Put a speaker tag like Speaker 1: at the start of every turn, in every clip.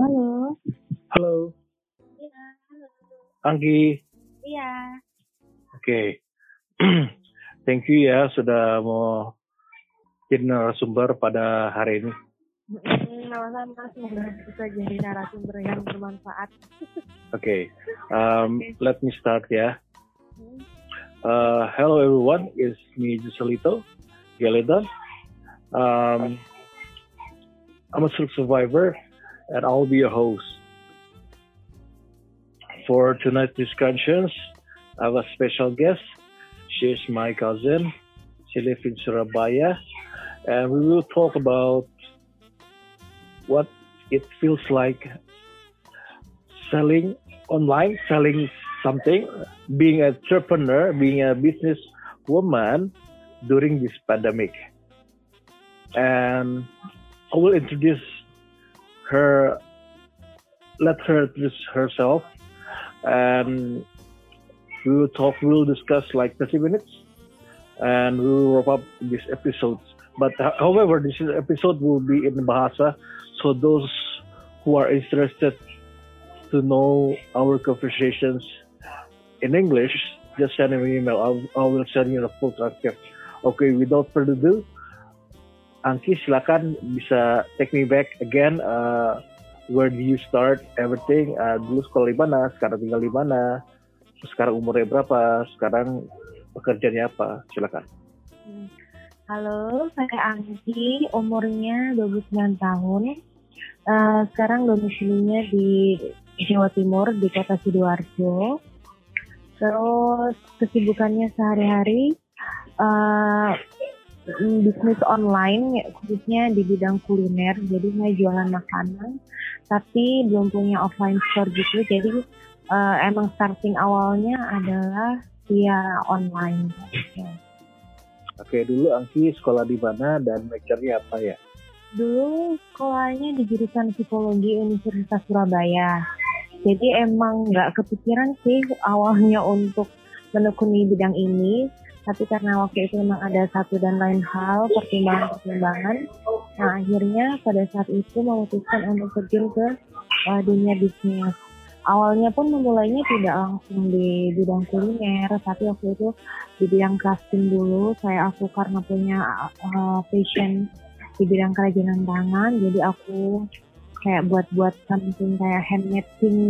Speaker 1: Halo.
Speaker 2: Halo,
Speaker 1: Iya, halo.
Speaker 2: Anggi.
Speaker 1: Iya.
Speaker 2: Oke. Thank you ya sudah mau jadi narasumber pada hari ini.
Speaker 1: Sama-sama, semoga bisa jadi narasumber yang bermanfaat.
Speaker 2: Oke. Um,
Speaker 1: Oke.
Speaker 2: let me start ya.
Speaker 1: Hmm.
Speaker 2: Uh, hello everyone, it's me Joselito Galedan. Um, I'm a survivor and I'll be your host. For tonight's discussions, I have a special guest. She is my cousin. She lives in Surabaya and we will talk about what it feels like selling online, selling something, being an entrepreneur, being a business woman during this pandemic. And I will introduce her, let her introduce herself, and we will talk, we will discuss like 30 minutes, and we will wrap up this episode. But uh, however, this episode will be in Bahasa, so those who are interested to know our conversations in English, just send me an email. I will send you the full transcript. Okay, without further ado, Angki silakan bisa take me back again. Uh, where do you start everything? Uh, dulu sekolah di mana? Sekarang tinggal di mana? Sekarang umurnya berapa? Sekarang pekerjaannya apa? Silakan.
Speaker 1: Halo, saya Anggi, umurnya 29 tahun. Eh, sekarang domisilinya di Jawa Timur, di kota Sidoarjo. Terus kesibukannya sehari-hari eh, mm, bisnis online, khususnya di bidang kuliner. Jadi saya jualan makanan, tapi belum punya offline store gitu. Jadi eh, emang starting awalnya adalah via online. Gitu.
Speaker 2: Oke, dulu Angki sekolah di mana dan majornya apa ya?
Speaker 1: Dulu sekolahnya di jurusan psikologi Universitas Surabaya. Jadi emang nggak kepikiran sih awalnya untuk menekuni bidang ini. Tapi karena waktu itu memang ada satu dan lain hal, pertimbangan-pertimbangan. Nah akhirnya pada saat itu memutuskan untuk terjun ke uh, dunia bisnis. Awalnya pun memulainya tidak langsung di bidang kuliner, tapi waktu itu di bidang crafting dulu. Saya aku karena punya uh, passion di bidang kerajinan tangan jadi aku kayak buat-buat something kayak handmade thing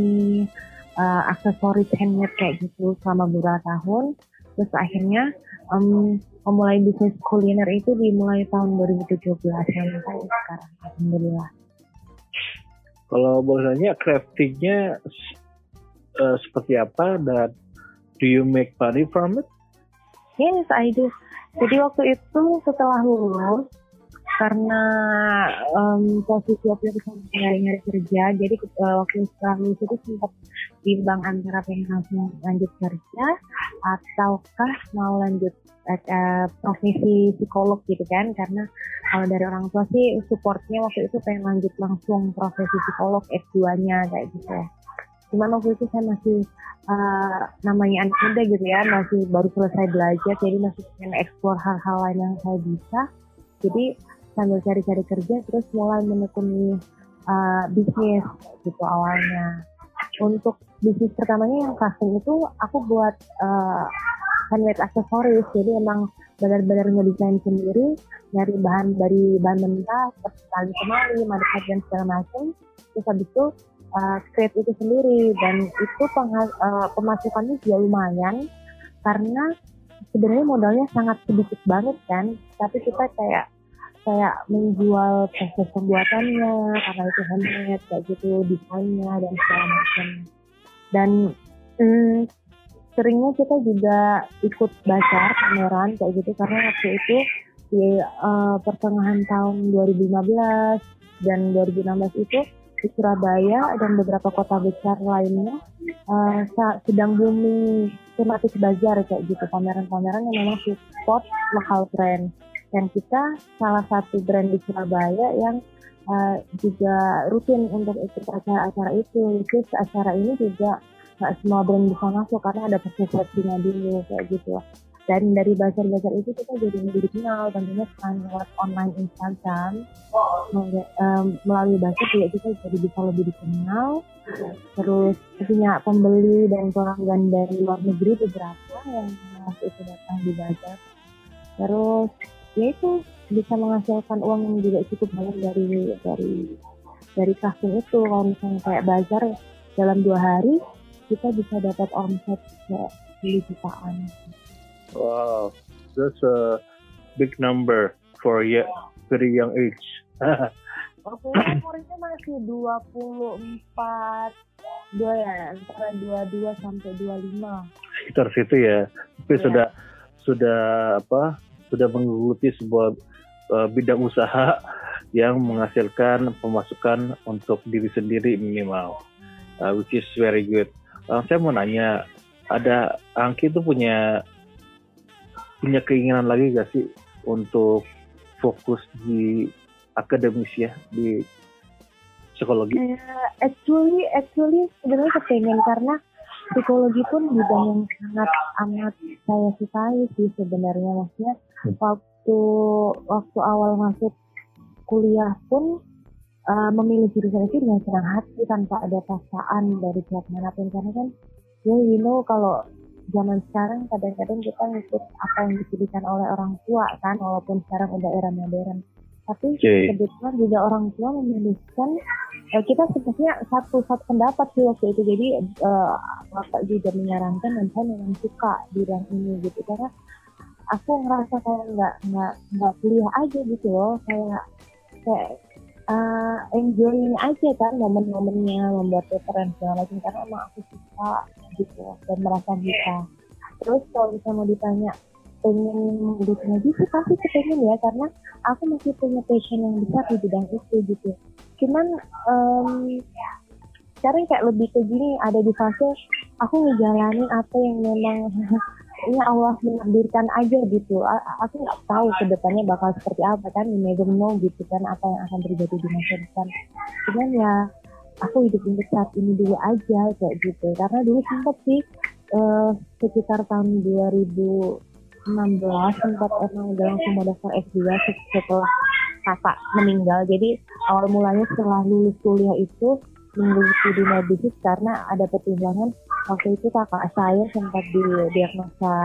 Speaker 1: uh, aksesoris handmade kayak gitu selama beberapa tahun terus akhirnya em, memulai bisnis kuliner itu dimulai tahun 2017 sampai sekarang alhamdulillah
Speaker 2: Kalau boleh craftingnya uh, seperti apa dan do you make money from it?
Speaker 1: Yes, I do. Jadi waktu itu setelah lulus, karena em, posisi waktu itu nyari-nyari kerja, jadi eh, waktu setelah lulus itu sempat bimbang antara pengen langsung lanjut kerja ataukah mau lanjut eh, profesi psikolog gitu kan, karena kalau dari orang tua sih supportnya waktu itu pengen lanjut langsung profesi psikolog S2-nya kayak gitu. Cuman waktu itu saya masih uh, namanya anak muda gitu ya masih baru selesai belajar jadi masih pengen eksplor hal-hal lain yang saya bisa jadi sambil cari-cari kerja terus mulai menekuni uh, bisnis gitu awalnya. Untuk bisnis pertamanya yang crafting itu aku buat uh, handmade aksesoris. Jadi emang benar-benar ngedesain sendiri dari bahan dari bahan mentah seperti tali kemari, manikat dan segala macam. Terus habis itu uh, create itu sendiri. Dan itu uh, pemasukannya juga lumayan karena sebenarnya modalnya sangat sedikit banget kan. Tapi kita kayak kayak menjual proses pembuatannya karena itu handmade kayak gitu desainnya dan segala macam. Dan mm, seringnya kita juga ikut bazar pameran kayak gitu. Karena waktu itu di uh, pertengahan tahun 2015 dan 2016 itu di Surabaya dan beberapa kota besar lainnya uh, sedang booming tematik bazar kayak gitu. Pameran-pameran yang memang support lokal brand dan kita salah satu brand di Surabaya yang uh, juga rutin untuk ikut acara-acara itu is acara ini juga nggak semua brand bisa masuk karena ada perseleksinya dulu kayak gitu. Dan dari bazar-bazar itu kita jadi lebih dikenal tentunya selain lewat online Instagram. Melalui bazar juga kita jadi bisa lebih dikenal. Terus punya pembeli dan pelanggan dari luar negeri beberapa yang waktu itu datang di bazar. Terus ya itu bisa menghasilkan uang yang juga cukup banyak dari dari dari kasting itu kalau misalnya kayak bazar dalam dua hari kita bisa dapat omset kayak jutaan
Speaker 2: Wow, that's a big number for a very young age.
Speaker 1: Waktu umurnya masih 24 dua ya antara 22 sampai 25
Speaker 2: sekitar situ ya tapi yeah. sudah sudah apa sudah menggeluti sebuah uh, bidang usaha yang menghasilkan pemasukan untuk diri sendiri minimal uh, which is very good uh, saya mau nanya ada Angki itu punya punya keinginan lagi gak sih untuk fokus di akademis ya di psikologi?
Speaker 1: Uh, actually, actually sebenarnya kepengen karena psikologi pun bidang yang sangat amat saya sukai sih sebenarnya maksudnya. Waktu waktu awal masuk kuliah pun uh, memilih jurusan itu dengan senang hati tanpa ada paksaan dari pihak mana pun. Karena kan ya you know kalau zaman sekarang kadang-kadang kita ngikut apa yang dipilihkan oleh orang tua kan walaupun sekarang udah era modern. Tapi okay. kebetulan juga orang tua memilihkan eh, kita sebenarnya satu satu pendapat sih waktu itu. Jadi uh, bapak juga menyarankan dan saya memang suka bidang ini gitu. Karena aku ngerasa kayak nggak nggak nggak kuliah aja gitu loh. Kayak kayak uh, enjoying aja kan momen-momennya membuat referensi segala macam. Karena emang aku suka gitu dan merasa bisa. Terus kalau misalnya mau ditanya pengen bikin lagi sih? Pasti kepengen ya karena aku masih punya passion yang besar di bidang itu gitu. Cuman um, sekarang kayak lebih ke gini ada di fase aku ngejalanin apa yang memang ya Allah menakdirkan aja gitu. Aku nggak tahu ke depannya bakal seperti apa kan you never know gitu kan apa yang akan terjadi di masa depan. Cuman ya aku hidup untuk saat ini dulu aja kayak gitu. Karena dulu sempat sih uh, sekitar tahun 2016 sempat emang udah langsung mau daftar S2 setelah kakak meninggal. Jadi awal mulanya setelah lulus kuliah itu menggeluti dunia bisnis karena ada pertimbangan waktu itu kakak saya sempat didiagnosa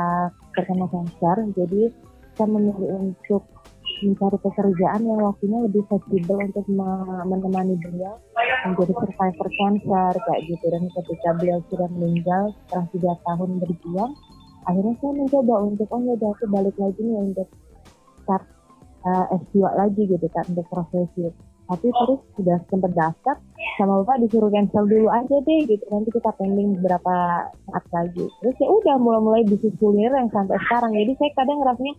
Speaker 1: terkena kanker jadi saya memilih untuk mencari pekerjaan yang waktunya lebih fleksibel untuk menemani beliau menjadi survivor cancer kayak gitu. Dan ketika beliau sudah meninggal setelah tiga tahun berjuang akhirnya saya mencoba untuk oh ya aku balik lagi nih untuk start uh, S2 lagi gitu kan untuk profesi tapi terus sudah sempat daftar sama bapak disuruh cancel dulu aja deh gitu. Nanti kita pending beberapa saat lagi. Terus ya udah mulai-mulai bisnis kuliner yang sampai sekarang. Jadi saya kadang ngerasanya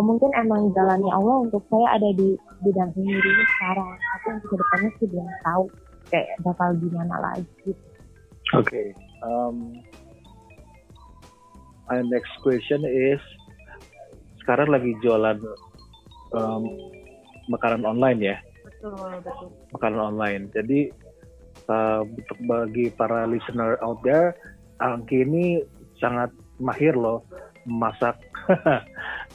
Speaker 1: oh, mungkin emang jalannya Allah untuk saya ada di bidang ini dulu sekarang. Tapi untuk ke depannya sih belum tahu kayak bakal gimana lagi.
Speaker 2: Oke okay. um, my next question is sekarang lagi jualan um, makanan online ya
Speaker 1: betul betul.
Speaker 2: makanan online. Jadi uh, untuk bagi para listener out there Angki ini sangat mahir loh masak.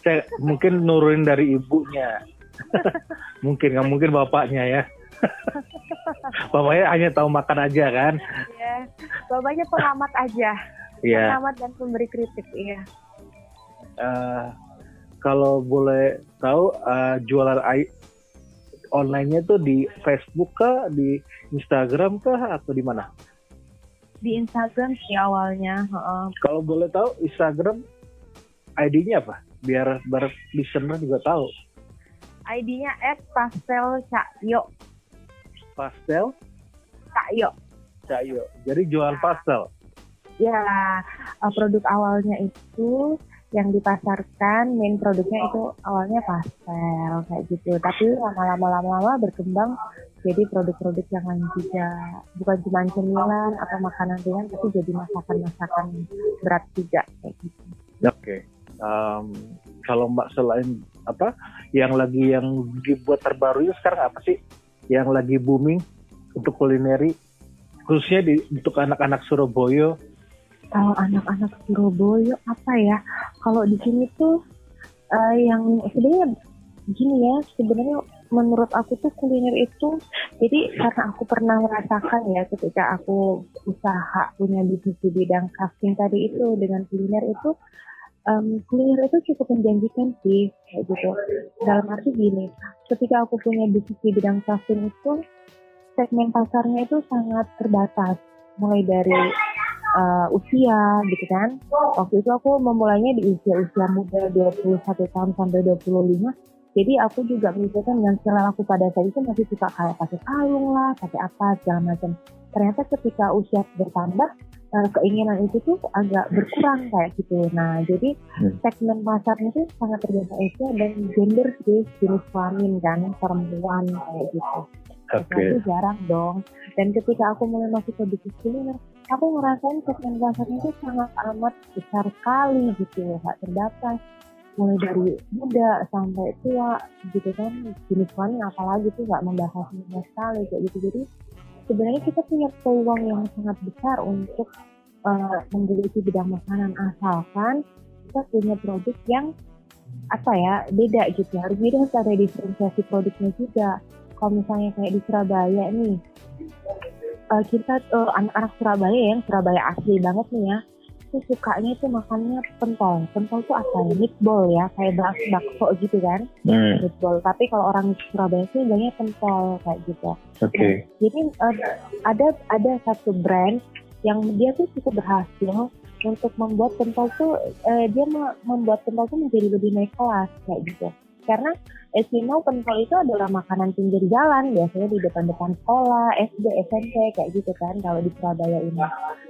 Speaker 2: Saya mungkin nurunin dari ibunya. Mungkin nggak mungkin bapaknya ya. Bapaknya hanya tahu makan aja kan?
Speaker 1: Iya. Bapaknya pengamat aja. Yeah. pengamat dan pemberi kritik iya.
Speaker 2: Uh, kalau boleh tahu uh, jualan online-nya tuh di Facebook kah, di Instagram kah, atau di mana?
Speaker 1: Di Instagram sih awalnya. Uh.
Speaker 2: Kalau boleh tahu Instagram ID-nya apa? Biar biar listener juga tahu.
Speaker 1: ID-nya at pastel cakyo.
Speaker 2: Pastel?
Speaker 1: Cakyo.
Speaker 2: Cakyo. Jadi jual pastel.
Speaker 1: Ya, produk awalnya itu yang dipasarkan main produknya itu awalnya pastel kayak gitu tapi lama-lama lama-lama berkembang jadi produk-produk yang lain juga bukan cuma cemilan atau makanan ringan tapi jadi masakan-masakan berat juga kayak gitu
Speaker 2: oke okay. um, kalau mbak selain apa yang lagi yang dibuat terbaru sekarang apa sih yang lagi booming untuk kulineri khususnya di, untuk anak-anak Surabaya
Speaker 1: kalau anak-anak Surabaya apa ya? Kalau di sini tuh uh, yang sebenarnya gini ya sebenarnya menurut aku tuh kuliner itu jadi karena aku pernah merasakan ya ketika aku usaha punya bisnis di bidang crafting tadi itu dengan kuliner itu um, kuliner itu cukup menjanjikan sih kayak gitu. Dalam arti gini ketika aku punya bisnis di bidang crafting itu segmen pasarnya itu sangat terbatas. Mulai dari uh, usia gitu kan. Waktu itu aku memulainya di usia-usia muda 21 tahun sampai 25. Jadi aku juga menunjukkan dengan skill aku pada saat itu masih suka kayak pakai kalung lah, pakai apa segala macam. Ternyata ketika usia bertambah, uh, keinginan itu tuh agak berkurang kayak gitu. Nah, jadi hmm. segmen pasarnya itu sangat terbiasa usia dan gender sih, jenis kelamin kan, perempuan kayak gitu. Okay. Itu jarang dong. Dan ketika aku mulai masuk ke bisnis kuliner, aku ngerasain segmen pasarnya itu sangat amat besar sekali gitu ya gak terbatas. Mulai dari muda sampai tua gitu kan jenis kelamin apalagi tuh nggak membahas sama sekali kayak gitu. Jadi sebenarnya kita punya peluang yang sangat besar untuk uh, menggeluti bidang makanan asalkan kita punya produk yang apa ya beda gitu. Harus beda harus ada diferensiasi produknya juga. Kalau misalnya kayak di Surabaya nih uh, kita uh, anak-anak Surabaya yang Surabaya asli banget nih ya. Itu sukanya itu makannya pentol. Pentol tuh apa ya? Meatball ya kayak bak bakso gitu kan? Hmm. meatball. Tapi kalau orang Surabaya sih bilangnya pentol kayak gitu.
Speaker 2: Oke. Okay. nah,
Speaker 1: jadi uh, ada ada satu brand yang dia tuh cukup berhasil untuk membuat pentol tuh uh, dia membuat pentol tuh menjadi lebih naik kelas kayak gitu. Karena know pentol itu adalah makanan pinggir jalan biasanya di depan-depan sekolah SD SMP kayak gitu kan kalau di Surabaya ini.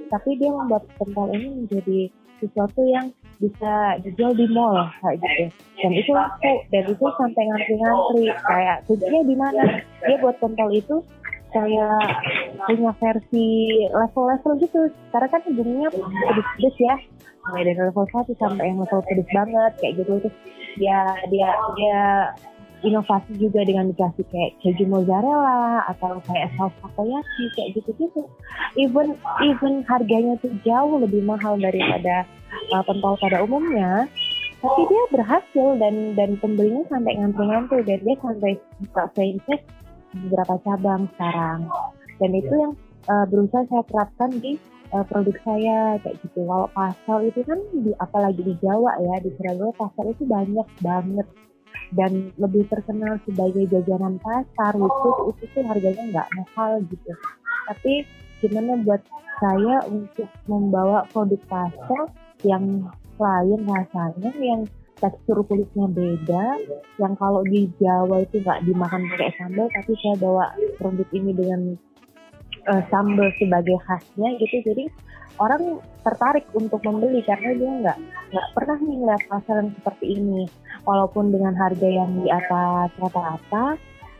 Speaker 1: Tapi dia membuat pentol ini menjadi sesuatu yang bisa dijual di mall kayak gitu. Dan itu laku dan itu sampai ngantri-ngantri kayak tujuannya di mana? Dia buat pentol itu kayak punya versi level-level gitu. Karena kan bunyinya pedes-pedes ya. Mulai dari level 1 sampai yang level pedes banget kayak gitu. Terus dia dia dia inovasi juga dengan dikasih kayak keju mozzarella atau kayak saus takoyaki kayak gitu-gitu. Even even harganya tuh jauh lebih mahal daripada uh, pentol pada umumnya, tapi dia berhasil dan dan pembelinya sampai ngantri-ngantri dan dia sampai buka franchise beberapa cabang sekarang. Dan itu yang uh, berusaha saya terapkan di uh, produk saya kayak gitu. Kalau pasal itu kan di apalagi di Jawa ya di Surabaya pasal itu banyak banget dan lebih terkenal sebagai jajanan pasar itu itu tuh harganya nggak mahal gitu. Tapi gimana buat saya untuk membawa produk pasal yang lain rasanya yang tekstur kulitnya beda yang kalau di Jawa itu nggak dimakan pakai sambal tapi saya bawa produk ini dengan uh, sambal sebagai khasnya gitu jadi orang tertarik untuk membeli karena dia nggak nggak pernah nih ngeliat pasar yang seperti ini walaupun dengan harga yang di atas rata-rata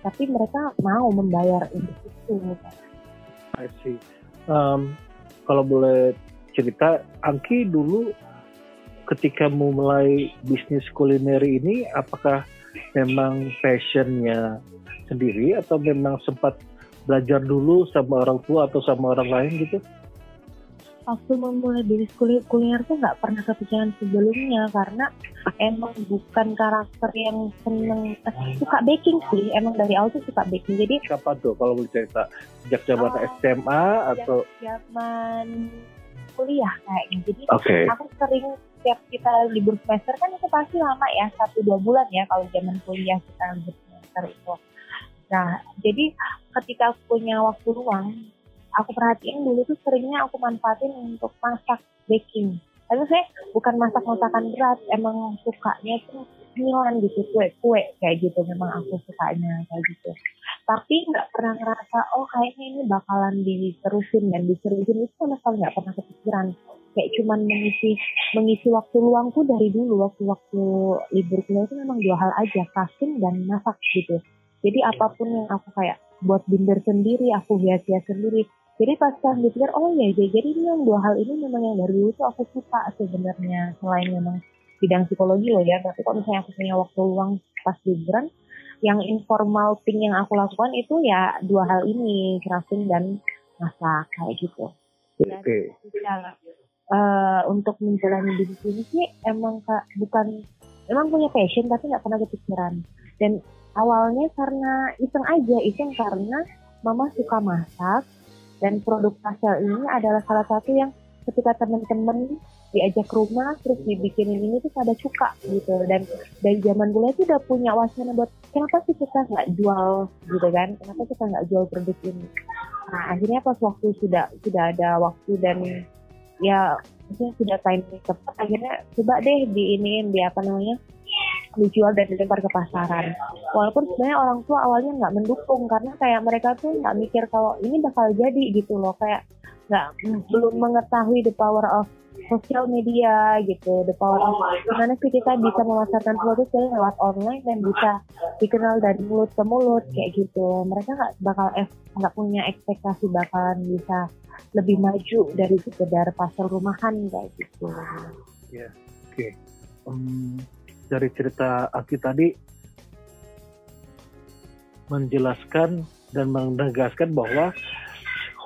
Speaker 1: tapi mereka mau membayar untuk itu.
Speaker 2: I see. Um, kalau boleh cerita, Angki dulu ketika memulai bisnis kuliner ini, apakah memang passionnya sendiri atau memang sempat belajar dulu sama orang tua atau sama orang lain gitu?
Speaker 1: Waktu memulai bisnis kuliner tuh nggak pernah kepikiran sebelumnya karena emang bukan karakter yang seneng eh, suka baking sih. Emang dari awal tuh suka baking. Jadi
Speaker 2: siapa tuh kalau boleh cerita sejak zaman oh, SMA atau
Speaker 1: zaman kuliah kayaknya. Jadi
Speaker 2: okay.
Speaker 1: aku sering setiap kita libur semester kan itu pasti lama ya satu dua bulan ya kalau zaman kuliah kita libur semester itu. Nah, jadi ketika aku punya waktu luang, aku perhatiin dulu tuh seringnya aku manfaatin untuk masak baking. Tapi saya bukan masak masakan berat, emang sukanya tuh milan gitu, kue-kue kayak gitu. Memang aku sukanya kayak gitu. Tapi nggak pernah ngerasa, oh kayaknya ini bakalan diterusin dan diseriusin itu sama sekali nggak pernah kepikiran. Kayak cuman mengisi mengisi waktu luangku dari dulu waktu-waktu libur kuliah itu memang dua hal aja, casting dan masak gitu jadi apa pun yang aku kayak buat binder sendiri, aku hias-hias sendiri. Jadi pas kan dipikir, oh ya, jadi ini yang dua hal ini memang yang dari dulu tuh aku suka sebenarnya. Selain memang bidang psikologi loh ya, tapi kalau misalnya aku punya waktu luang pas liburan, yang informal thing yang aku lakukan itu ya dua hal ini, crafting dan masak kayak gitu.
Speaker 2: Oke. Okay.
Speaker 1: uh, untuk menjalani bisnis ini sih emang kak bukan emang punya passion tapi nggak pernah kepikiran dan awalnya karena iseng aja iseng karena mama suka masak dan produk pastel ini adalah salah satu yang ketika teman-teman diajak ke rumah terus dibikinin ini tuh pada suka gitu. Dan dari zaman dulu itu udah punya wacana buat kenapa sih kita nggak jual? gitu kan. Kenapa kita nggak jual produk ini? Nah akhirnya pas waktu sudah sudah ada waktu dan ya maksudnya sudah time tepat akhirnya coba deh di ini di apa namanya dijual dan dilempar ke pasaran. Walaupun sebenarnya orang tua awalnya nggak mendukung karena kayak mereka tuh nggak mikir kalau ini bakal jadi gitu loh kayak nggak belum mengetahui the power of sosial media gitu, the power of gimana sih kita bisa memasarkan produk lewat online dan bisa dikenal dari mulut ke mulut kayak gitu. Mereka nggak bakal nggak punya ekspektasi bakalan bisa lebih maju dari sekedar pasar rumahan kayak gitu.
Speaker 2: Ya, yeah. oke. Okay. Um, dari cerita Aki tadi menjelaskan dan menegaskan bahwa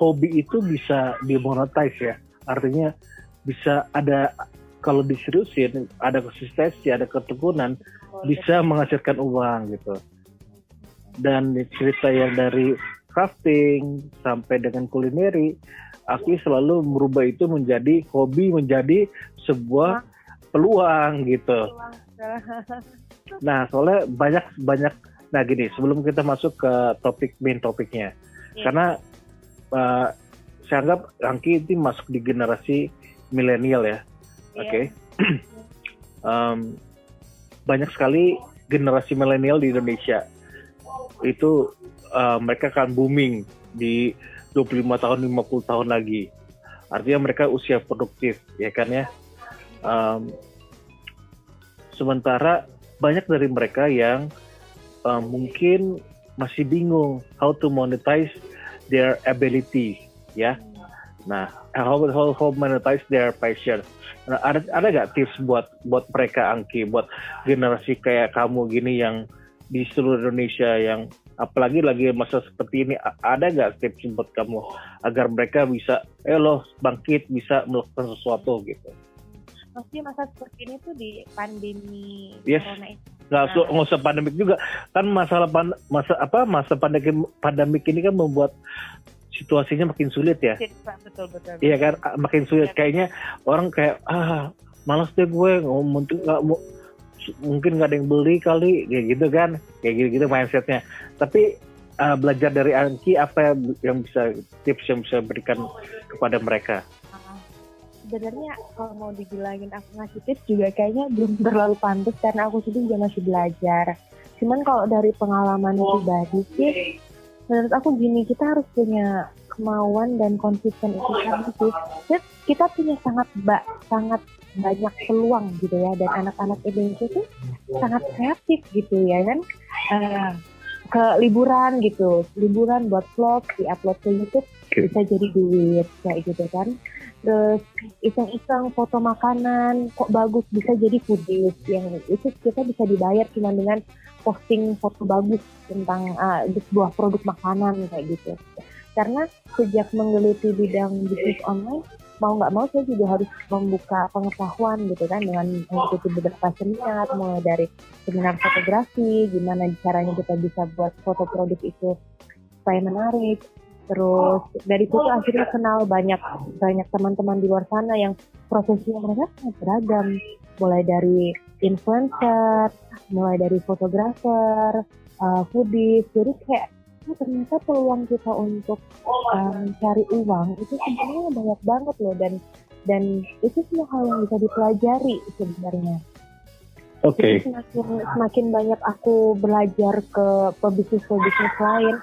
Speaker 2: hobi itu bisa dimonetize ya. Artinya bisa ada kalau diseriusin ada konsistensi, ada ketekunan, bisa menghasilkan uang gitu. Dan cerita yang dari crafting sampai dengan kulineri, Aki selalu merubah itu menjadi hobi, menjadi sebuah peluang gitu. Nah, soalnya banyak banyak. Nah gini, sebelum kita masuk ke topik main topiknya, yeah. karena uh, saya anggap Angki itu masuk di generasi milenial ya, yeah. oke? Okay? um, banyak sekali generasi milenial di Indonesia itu uh, mereka akan booming di 25 tahun 50 tahun lagi artinya mereka usia produktif ya kan ya um, sementara banyak dari mereka yang uh, mungkin masih bingung how to monetize their ability ya. Nah how how, how monetize their passion. Nah, ada ada nggak tips buat buat mereka Angki buat generasi kayak kamu gini yang di seluruh Indonesia yang apalagi lagi masa seperti ini ada nggak tips buat kamu agar mereka bisa eh loh bangkit bisa melakukan sesuatu gitu
Speaker 1: maksudnya masa seperti ini tuh di pandemi
Speaker 2: yes. corona ini. Nggak nah. nggak usah pandemik juga. Kan masalah pan, masa apa masa pandemi pandemik ini kan membuat situasinya makin sulit ya. Betul betul, iya kan? Makin sulit. Ya. kayaknya orang kayak ah malas deh gue ngomong nggak mau mungkin nggak ada yang beli kali kayak gitu kan? Kayak gitu gitu mindsetnya. Tapi uh, belajar dari Anki apa yang bisa tips yang bisa berikan kepada mereka
Speaker 1: sebenarnya kalau mau dibilangin aku ngasih tips juga kayaknya belum terlalu pantas karena aku sendiri juga masih belajar. Cuman kalau dari pengalaman pribadi sih, menurut aku gini kita harus punya kemauan dan konsisten itu tadi sih. kita punya sangat ba sangat banyak peluang gitu ya dan anak-anak Indonesia itu sangat kreatif gitu ya kan. Uh, ke liburan gitu, liburan buat vlog, di-upload ke YouTube bisa jadi duit kayak gitu kan terus iseng-iseng foto makanan kok bagus bisa jadi foodies yang itu kita bisa dibayar cuma dengan posting foto bagus tentang uh, sebuah produk makanan kayak gitu. Karena sejak menggeluti bidang bisnis online mau nggak mau saya juga harus membuka pengetahuan gitu kan dengan mengikuti beberapa seminar mulai dari seminar fotografi gimana caranya kita bisa buat foto produk itu supaya menarik terus dari situ akhirnya kenal banyak banyak teman-teman di luar sana yang profesinya mereka sangat beragam mulai dari influencer mulai dari fotografer uh, foodies jadi kayak oh, ternyata peluang kita untuk um, cari uang itu sebenarnya banyak banget loh dan dan itu semua hal yang bisa dipelajari sebenarnya
Speaker 2: Oke. Okay.
Speaker 1: Semakin, semakin banyak aku belajar ke pebisnis-pebisnis lain,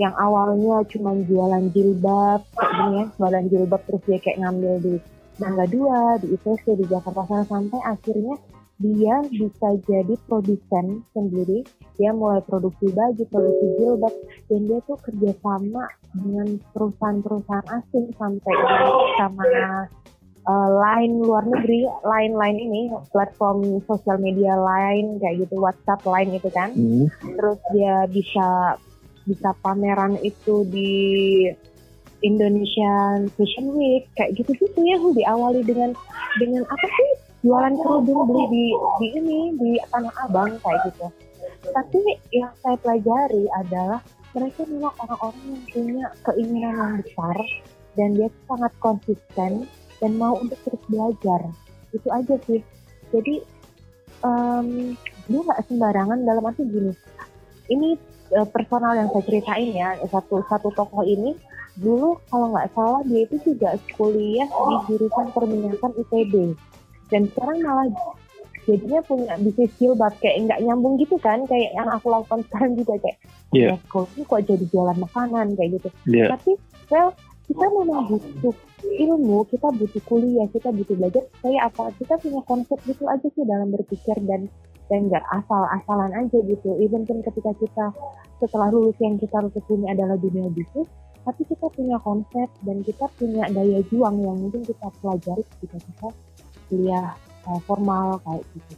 Speaker 1: yang awalnya cuma jualan jilbab kayak gini ya jualan jilbab terus dia kayak ngambil di Mangga Dua di ITC di Jakarta sana sampai akhirnya dia bisa jadi produsen sendiri dia mulai produksi baju produksi jilbab dan dia tuh kerjasama dengan perusahaan-perusahaan asing sampai sama uh, lain luar negeri, lain lain ini platform sosial media lain kayak gitu WhatsApp lain itu kan. Hmm. Terus dia bisa bisa pameran itu di Indonesian Fashion Week kayak gitu gitu yang diawali dengan dengan apa sih? Jualan kerudung beli di di ini di tanah abang kayak gitu. Tapi yang saya pelajari adalah mereka memang orang-orang yang punya keinginan yang besar dan dia sangat konsisten dan mau untuk terus belajar. Itu aja sih. Jadi um, dia nggak sembarangan dalam arti gini ini uh, personal yang saya ceritain ya satu satu tokoh ini dulu kalau nggak salah dia itu juga kuliah di jurusan perminyakan ITB dan sekarang malah jadinya punya bisnis jilbab kayak nggak nyambung gitu kan kayak yang aku lakukan sekarang juga kayak
Speaker 2: yeah.
Speaker 1: ya ini kok jadi jualan makanan kayak gitu
Speaker 2: yeah.
Speaker 1: tapi well kita memang butuh ilmu kita butuh kuliah kita butuh belajar kayak apa kita punya konsep gitu aja sih dalam berpikir dan dan nggak asal-asalan aja gitu. Even pun ketika kita setelah lulus yang kita harus ini adalah dunia bisnis tapi kita punya konsep dan kita punya daya juang yang mungkin kita pelajari ketika kita kuliah uh, formal kayak gitu.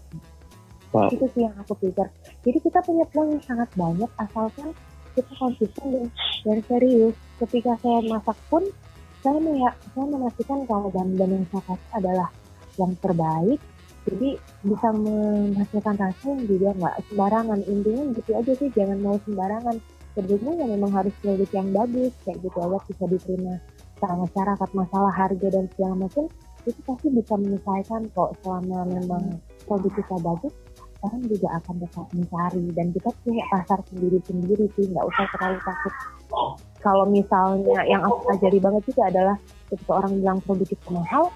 Speaker 1: Wow. itu sih yang aku pikir. Jadi kita punya peluang yang sangat banyak asalkan kita konsisten dan, dan serius. Ketika saya masak pun saya ya saya memastikan kalau bahan-bahan yang saya kasih adalah yang terbaik jadi bisa menghasilkan rasa yang juga nggak sembarangan. Intinya gitu aja sih jangan mau sembarangan. Sebetulnya ya memang harus produk yang bagus kayak gitu aja bisa diterima sama masyarakat masalah harga dan segala macam. Itu pasti bisa menyelesaikan kok selama memang produk kita bagus orang juga akan tetap mencari. Dan kita punya pasar sendiri-sendiri sih nggak usah terlalu takut. Kalau misalnya yang aku pelajari banget juga adalah ketika orang bilang produk kita mahal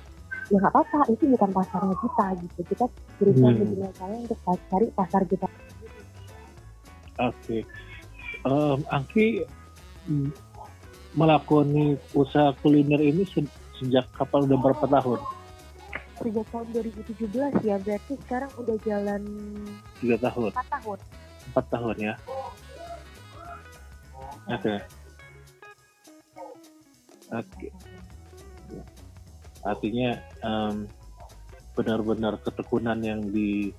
Speaker 1: ya nggak apa-apa itu bukan pasarnya kita gitu kita berusaha hmm. gimana cara untuk cari pasar kita oke
Speaker 2: okay. um, Angki melakoni usaha kuliner ini sejak kapan udah berapa tahun?
Speaker 1: Sejak tahun 2017 ya, berarti sekarang udah jalan
Speaker 2: tiga tahun.
Speaker 1: Empat tahun.
Speaker 2: Empat tahun ya. Oke. Okay. Oke. Okay. Artinya um, benar-benar ketekunan yang di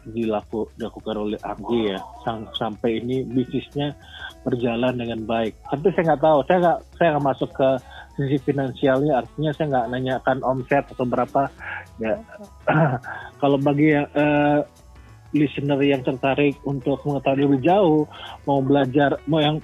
Speaker 2: dilaku, dilakukan oleh Anggi ya. Sam, sampai ini bisnisnya berjalan dengan baik. Tapi saya nggak tahu, saya nggak saya nggak masuk ke sisi finansialnya. Artinya saya nggak nanyakan omset atau berapa. Ya. Kalau bagi yang uh, listener yang tertarik untuk mengetahui lebih jauh mau belajar mau yang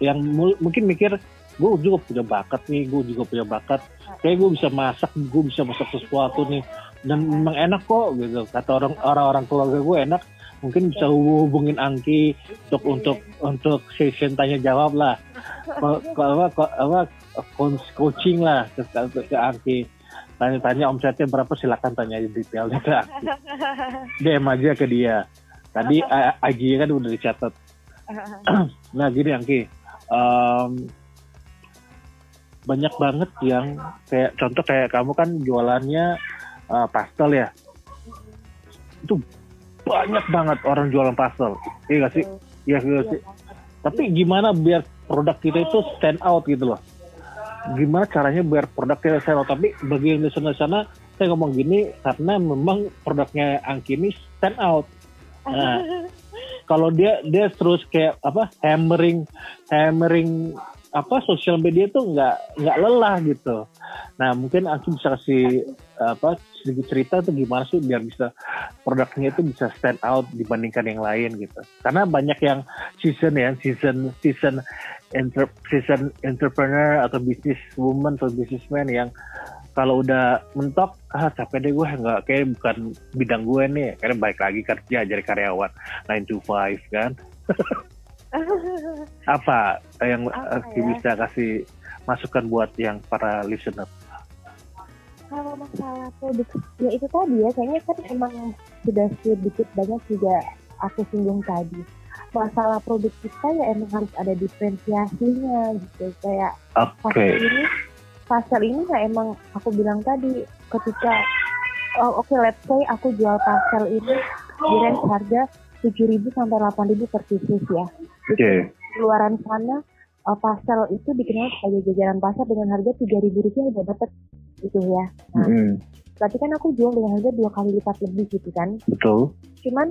Speaker 2: yang mungkin mikir gue juga punya bakat nih gue juga punya bakat kayak gue bisa masak gue bisa masak sesuatu nih dan memang enak kok gitu. Kata orang orang-orang keluarga gue enak mungkin bisa hubungin Angki untuk untuk untuk session tanya jawab lah. Apa apa coaching lah ke, ke, ke Angki. Tanya-tanya omsetnya berapa silakan tanya detailnya ke Angki. DM aja ke dia. Tadi Aji kan udah dicatat. Nah gini Angki. Um, banyak banget yang kayak contoh kayak kamu kan jualannya uh, pastel ya? Itu banyak banget orang jualan pastel. Iya gak sih? Iya gak sih? Tapi gimana biar produk kita itu stand out gitu loh? Gimana caranya biar produk kita stand out? Tapi bagi yang di sana sana saya ngomong gini karena memang produknya Angki ini stand out. Nah kalau dia dia terus kayak apa hammering hammering apa sosial media tuh nggak nggak lelah gitu. Nah mungkin aku bisa kasih apa sedikit cerita tuh gimana sih biar bisa produknya itu bisa stand out dibandingkan yang lain gitu. Karena banyak yang season ya season season inter, season entrepreneur atau business woman atau businessman yang kalau udah mentok ah capek deh gue nggak kayak bukan bidang gue nih karena baik lagi kerja jadi karyawan 9 to 5 kan apa yang apa ya? bisa kasih masukan buat yang para listener?
Speaker 1: Kalau masalah produk, ya itu tadi ya, kayaknya kan emang sudah sedikit banyak juga aku singgung tadi. Masalah produk kita ya emang harus ada diferensiasinya gitu. Kayak
Speaker 2: okay.
Speaker 1: ini, pasar ini ya emang aku bilang tadi ketika oh, oke okay, let's say aku jual pasar ini di range harga 7.000 sampai 8.000 per pieces ya. Oke. Okay. Luaran sana uh, pastel itu dikenal sebagai jajaran pasar dengan harga 3.000 rupiah udah dapat gitu ya. Nah, mm. Berarti kan aku jual dengan harga dua kali lipat lebih gitu kan?
Speaker 2: Betul.
Speaker 1: Cuman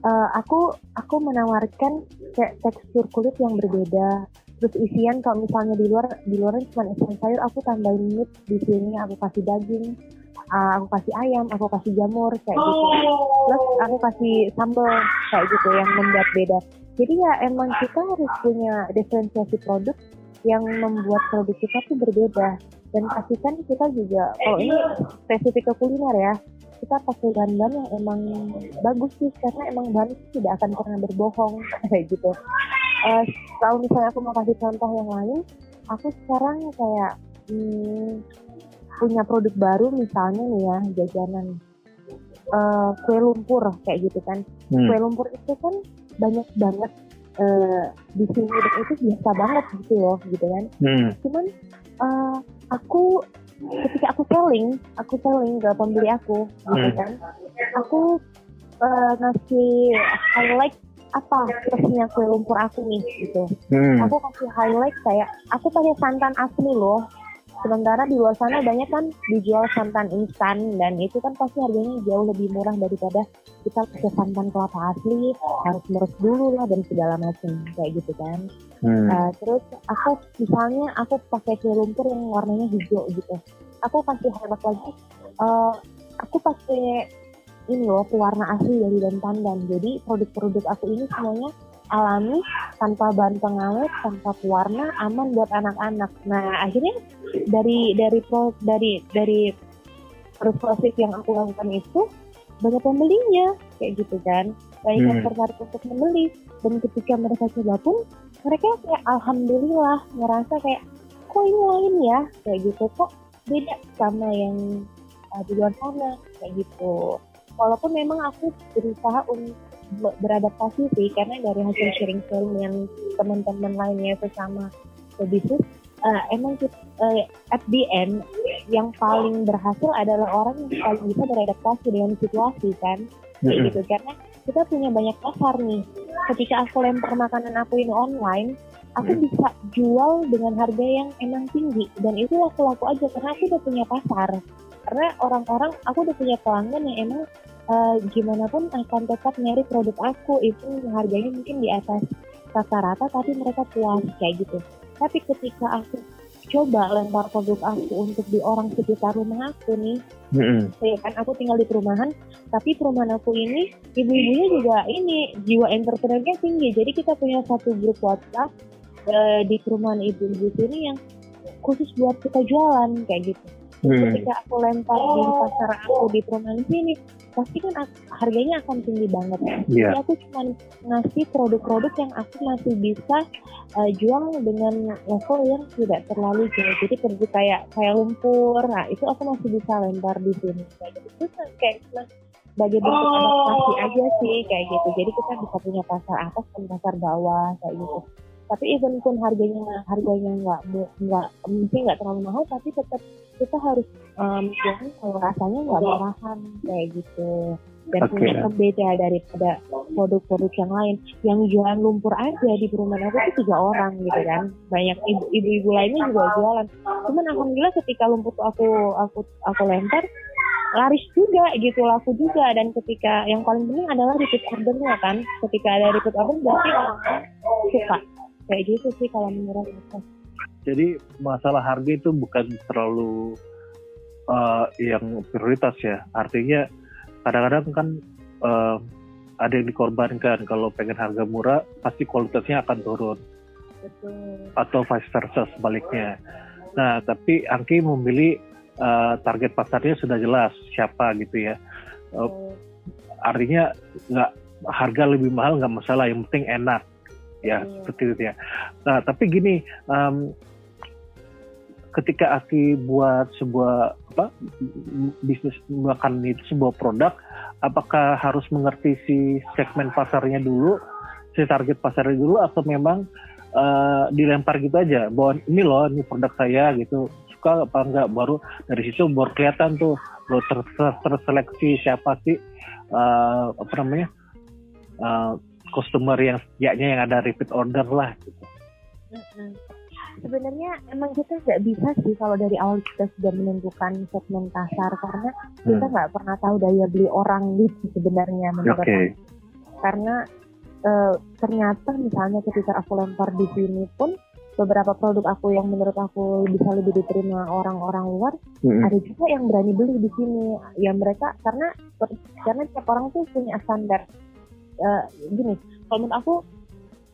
Speaker 1: uh, aku aku menawarkan kayak tekstur kulit yang berbeda, terus isian kalau misalnya di luar di luar cuma isian sayur aku tambahin meat di sini aku kasih daging uh, aku kasih ayam aku kasih jamur kayak gitu. Plus aku kasih sambal kayak gitu yang membuat beda. Jadi ya emang kita harus punya diferensiasi produk yang membuat produk kita tuh berbeda. Dan pastikan kita juga kalau ini spesifik ke kuliner ya kita pakai bahan-bahan yang emang bagus sih karena emang bahan itu tidak akan pernah berbohong kayak gitu. Uh, kalau misalnya aku mau kasih contoh yang lain aku sekarang kayak hmm, punya produk baru misalnya nih ya jajanan uh, kue lumpur kayak gitu kan hmm. kue lumpur itu kan banyak banget uh, di sini dan itu biasa banget gitu loh gitu kan hmm. cuman uh, aku ketika aku selling aku selling ke pembeli aku gitu hmm. kan aku uh, ngasih highlight apa plusnya kue lumpur aku nih gitu hmm. aku kasih highlight kayak aku pakai santan asli loh sementara di luar sana banyak kan dijual santan instan dan itu kan pasti harganya jauh lebih murah daripada kita pakai santan kelapa asli harus meres dulu lah dan segala macam kayak gitu kan. Hmm. uh, terus aku misalnya aku pakai kue lumpur yang warnanya hijau gitu. Aku kasih highlight lagi uh, aku pakai ini loh pewarna asli dari dan pandan jadi produk-produk aku ini semuanya alami tanpa bahan pengawet tanpa pewarna aman buat anak-anak. Nah akhirnya dari dari pro dari dari proses yang aku lakukan itu banyak pembelinya kayak gitu kan. Banyak yang hmm. tertarik untuk membeli. Dan ketika mereka coba pun mereka kayak alhamdulillah ngerasa kayak kok ini lain ya? Kayak gitu. Kok beda sama yang uh, di luar sana? Kayak gitu. Walaupun memang aku berusaha untuk beradaptasi sih karena dari hasil sharing film yang teman-teman lainnya sesama bisnis uh, emang kita, uh, at the end yang paling berhasil adalah orang yang paling bisa beradaptasi dengan situasi kan? Kayak gitu karena kita punya banyak pasar nih. Ketika aku lempar makanan aku ini online aku mm. bisa jual dengan harga yang emang tinggi. Dan itu laku-laku aja karena aku udah punya pasar. Karena orang-orang aku udah punya pelanggan yang emang uh, gimana pun akan tetap nyari produk aku. Itu harganya mungkin di atas rata-rata tapi mereka puas kayak gitu. Tapi ketika aku coba lempar produk aku untuk di orang sekitar rumah aku nih mm-hmm. ya kan aku tinggal di perumahan tapi perumahan aku ini ibu-ibunya juga ini jiwa entrepreneurnya tinggi. Jadi kita punya satu grup WhatsApp uh, di perumahan ibu-ibu sini yang khusus buat kita jualan kayak gitu Hmm. Ketika aku lempar di pasar aku di perumahan sini, pasti kan harganya akan tinggi banget. Yeah. Jadi aku cuma ngasih produk-produk yang aku masih bisa uh, jual dengan level yang tidak terlalu jauh. Jadi produk kayak kayak lumpur, nah itu aku masih bisa lempar di sini. Kayak gitu. Terus kayak sebagai bentuk adaptasi aja sih kayak gitu. Jadi kita bisa punya pasar atas dan pasar bawah kayak gitu tapi even pun harganya harganya nggak nggak mungkin nggak terlalu mahal tapi tetap kita harus um, jangan kalau rasanya nggak murahan kayak gitu. Dan okay. punya pembeda daripada produk-produk yang lain. Yang jualan lumpur aja di perumahan aku itu tiga orang gitu kan. Banyak ibu-ibu lainnya juga jualan. Cuman alhamdulillah ketika lumpur aku aku aku lempar laris juga gitu laku juga. Dan ketika yang paling penting adalah repeat ordernya kan. Ketika ada repeat order berarti orang suka kayak gitu sih kalau menurut aku.
Speaker 2: Jadi masalah harga itu bukan terlalu uh, yang prioritas ya. Artinya kadang-kadang kan uh, ada yang dikorbankan. Kalau pengen harga murah pasti kualitasnya akan turun. Betul. atau vice versa sebaliknya. Nah tapi Angki memilih uh, target pasarnya sudah jelas siapa gitu ya. Uh, artinya nggak harga lebih mahal nggak masalah. Yang penting enak ya hmm. seperti itu ya. Nah tapi gini, um, ketika Aki buat sebuah apa bisnis makan itu sebuah produk, apakah harus mengerti si segmen pasarnya dulu, si target pasarnya dulu, atau memang uh, dilempar gitu aja, bahwa ini loh ini produk saya gitu, suka apa enggak, baru dari situ baru kelihatan tuh, baru ter ter terseleksi siapa sih uh, apa namanya uh, customer yang setiaknya yang ada repeat order lah gitu.
Speaker 1: Sebenarnya emang kita nggak bisa sih kalau dari awal kita sudah menentukan segmen pasar karena kita hmm. nggak pernah tahu daya beli orang gitu sebenarnya menurut okay. Karena e, ternyata misalnya ketika aku lempar di sini pun beberapa produk aku yang menurut aku bisa lebih diterima orang-orang luar
Speaker 2: Mm-mm.
Speaker 1: ada juga yang berani beli di sini ya mereka karena karena setiap orang tuh punya standar Eh, gini kalau menurut aku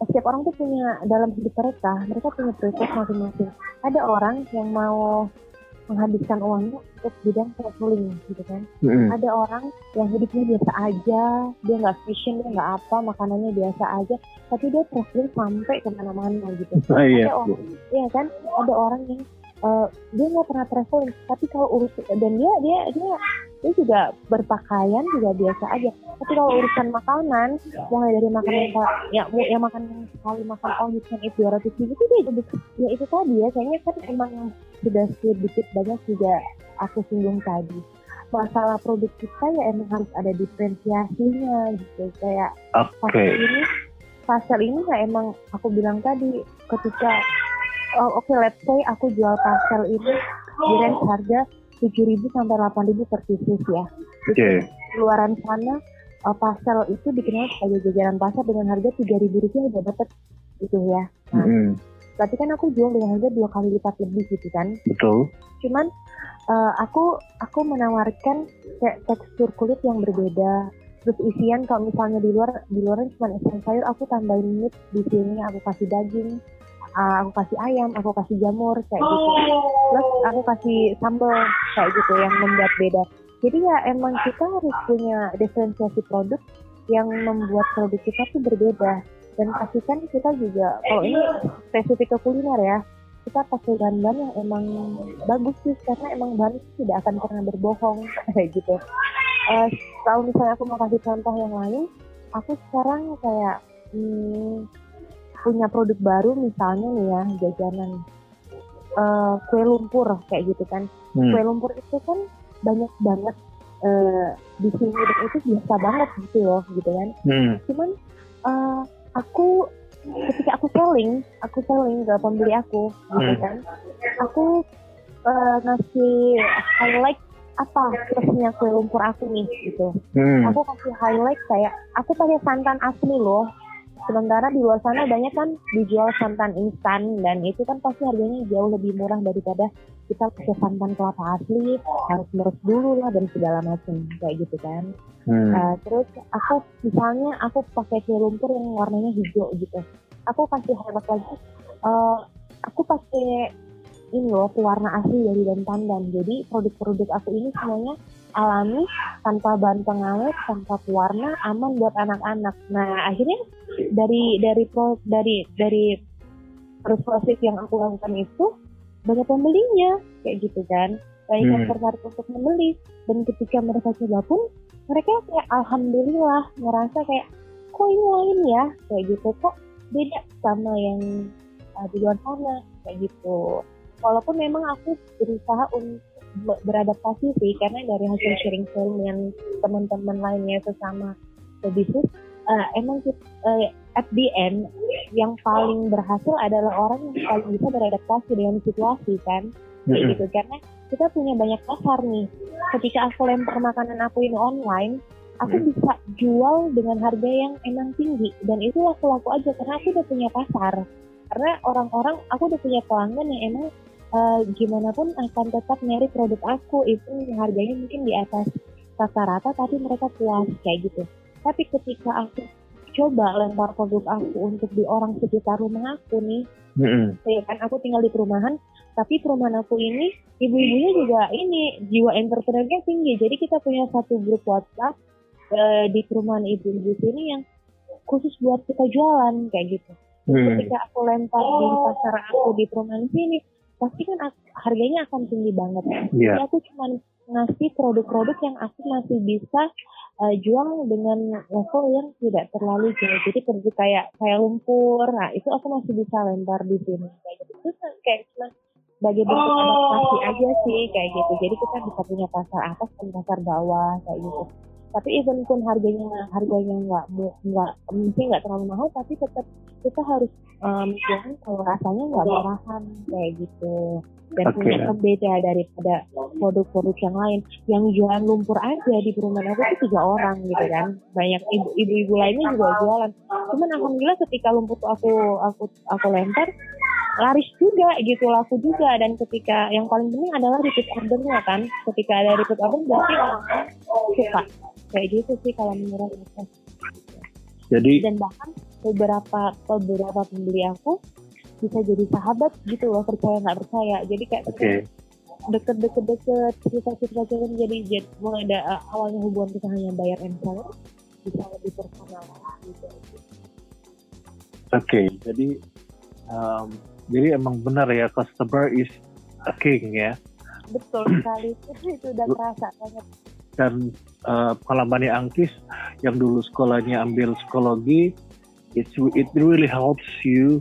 Speaker 1: setiap orang tuh punya dalam hidup mereka mereka punya prioritas masing-masing ada orang yang mau menghabiskan uangnya untuk bidang traveling gitu kan
Speaker 2: Mm-mm.
Speaker 1: ada orang yang hidupnya biasa aja dia nggak fashion dia nggak apa makanannya biasa aja tapi dia traveling sampai ke mana-mana gitu
Speaker 2: Ah, iya.
Speaker 1: ada orang iya kan ada orang yang eh, dia nggak pernah traveling tapi kalau urus dan dia dia dia dia juga berpakaian juga biasa aja. Tapi kalau urusan makanan mulai dari makanan yang ya yang makan sekali makan all you can eat 200 ribu itu dia jadi ya itu tadi ya kayaknya kan emang sudah sedikit banyak juga aku singgung tadi. Masalah produk kita ya emang harus ada diferensiasinya gitu kayak pasal ini pasal ini ya emang aku bilang tadi ketika oh, oke let's say aku jual pasal ini di range harga 7.000 sampai 8.000 per pieces ya.
Speaker 2: Oke.
Speaker 1: Di luaran sana uh, pasal itu dikenal sebagai jajaran pasar dengan harga 3.000 rupiah udah dapet gitu ya. Nah,
Speaker 2: Mm-mm.
Speaker 1: berarti kan aku jual dengan harga dua kali lipat lebih gitu kan.
Speaker 2: Betul.
Speaker 1: Cuman uh, aku aku menawarkan kayak tekstur kulit yang berbeda. Terus isian kalau misalnya di luar di luar cuma isian sayur, aku tambahin meat di sini aku kasih daging, uh, aku kasih ayam, aku kasih jamur kayak gitu. Terus aku kasih sambal kayak gitu yang membuat beda. Jadi ya emang kita harus punya diferensiasi produk yang membuat produk kita tuh berbeda. Dan pastikan kita juga kalau ini spesifik ke kuliner ya, kita pakai bahan-bahan yang emang bagus sih karena emang bahan itu tidak akan pernah berbohong kayak gitu. Kalau misalnya aku mau kasih contoh yang lain, aku sekarang kayak hmm, punya produk baru misalnya nih ya jajanan eh, kue lumpur kayak gitu kan.
Speaker 2: Hmm.
Speaker 1: Kue lumpur itu kan banyak banget eh, di sini dan itu biasa banget gitu loh gitu kan
Speaker 2: Hmm.
Speaker 1: cuman eh, aku ketika aku selling aku selling ke pembeli aku gitu
Speaker 2: Hmm.
Speaker 1: kan aku eh, ngasih highlight apa plusnya kue lumpur aku nih gitu
Speaker 2: Hmm.
Speaker 1: aku kasih highlight kayak aku pakai santan asli loh sementara di luar sana banyak kan dijual santan instan dan itu kan pasti harganya jauh lebih murah daripada kita pakai santan kelapa asli harus meres dulu lah dan segala macam kayak gitu kan
Speaker 2: Hmm.
Speaker 1: Uh, terus aku misalnya aku pakai kue lumpur yang warnanya hijau gitu. Aku kasih highlight lagi. uh, aku pakai ini loh pewarna asli dari dan pandan. Jadi produk-produk aku ini semuanya alami, tanpa bahan pengawet, tanpa pewarna, aman buat anak-anak. Nah akhirnya dari dari pro, dari dari proses yang aku lakukan itu banyak pembelinya kayak gitu kan. Banyak yang
Speaker 2: Hmm.
Speaker 1: tertarik untuk membeli dan ketika mereka coba pun mereka kayak alhamdulillah ngerasa kayak kok ini lain ya kayak gitu kok beda sama yang uh, di luar sana kayak gitu walaupun memang aku berusaha untuk beradaptasi sih karena dari hasil sharing sharing dengan teman-teman lainnya sesama pebisnis uh, emang kita, uh, at the end yang paling berhasil adalah orang yang paling bisa beradaptasi dengan situasi kan? Kayak
Speaker 2: Mm-mm.
Speaker 1: gitu karena kita punya banyak pasar nih. Ketika aku lempar makanan aku ini online aku
Speaker 2: Hmm.
Speaker 1: bisa jual dengan harga yang emang tinggi. Dan itu laku-laku aja karena aku udah punya pasar. Karena orang-orang aku udah punya pelanggan yang emang eh, gimana pun akan tetap nyari produk aku itu harganya mungkin di atas rata-rata tapi mereka puas kayak gitu tapi ketika aku coba lempar produk aku untuk di orang sekitar rumah aku nih
Speaker 2: Mm-mm.
Speaker 1: ya kan aku tinggal di perumahan tapi perumahan aku ini ibu-ibunya juga ini jiwa entrepreneurnya tinggi jadi kita punya satu grup WhatsApp eh, di perumahan ibu-ibu sini yang khusus buat kita jualan kayak gitu
Speaker 2: Hmm.
Speaker 1: ketika aku lempar di pasar aku di perumahan sini pasti kan harganya akan tinggi banget
Speaker 2: Iya.
Speaker 1: jadi aku cuma ngasih produk-produk yang aku masih bisa eh, jual dengan level yang tidak terlalu jauh. Jadi produk kayak kayak lumpur, nah itu aku masih bisa lempar di sini kayak gitu. Terus kayak cuma sebagai bentuk adaptasi aja sih kayak gitu. Jadi kita bisa punya pasar atas dan pasar bawah kayak gitu. Tapi even pun harganya harganya nggak nggak mungkin nggak terlalu mahal, tapi tetap kita harus um, jangan kalau rasanya nggak murahan kayak gitu. Dan
Speaker 2: Oke.
Speaker 1: punya pembeda daripada produk-produk yang lain. Yang jualan lumpur aja di perumahan aku itu tiga orang gitu kan. Banyak ibu- ibu-ibu lainnya juga jualan. Cuman alhamdulillah ketika lumpur tuh aku aku aku lempar laris juga gitu laku juga. Dan ketika yang paling penting adalah repeat ordernya kan. Ketika ada repeat order berarti orang suka kayak gitu sih kalau menurut aku.
Speaker 2: Jadi
Speaker 1: dan bahkan beberapa beberapa pembeli aku bisa jadi sahabat gitu loh percaya nggak percaya. Jadi kayak
Speaker 2: oke.
Speaker 1: deket-deket deket cerita-cerita cerita jadi jadi mulai ada uh, awalnya hubungan kita hanya bayar and seller bisa lebih personal gitu.
Speaker 2: Oke, jadi um, jadi emang benar ya customer is a king ya.
Speaker 1: betul sekali. Itu udah terasa banget
Speaker 2: Dan uh, pengalamannya Angkis yang dulu sekolahnya ambil psikologi, it it really helps you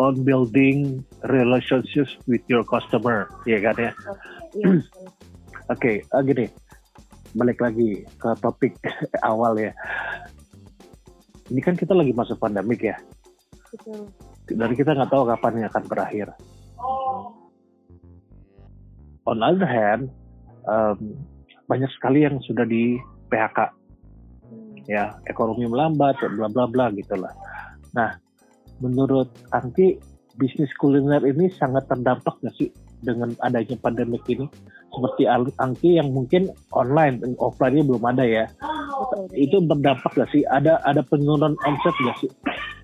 Speaker 2: on building relationships with your customer, ya kan ya.
Speaker 1: iya betul.
Speaker 2: Oke, ah, gini, balik lagi ke topik awal ya. Ini kan kita lagi masuk pandemik ya,
Speaker 1: betul
Speaker 2: dan kita nggak tahu kapan ini akan berakhir. On the other hand, um, banyak sekali yang sudah di PHK,
Speaker 1: Hmm.
Speaker 2: ya ekonomi melambat, bla bla bla gitulah. Nah, menurut Angki, bisnis kuliner ini sangat terdampak nggak sih dengan adanya pandemik ini? Seperti Ang- Angki yang mungkin online, offline-nya belum ada ya.
Speaker 1: betul.
Speaker 2: Itu berdampak nggak sih? Ada ada penurunan omset nggak sih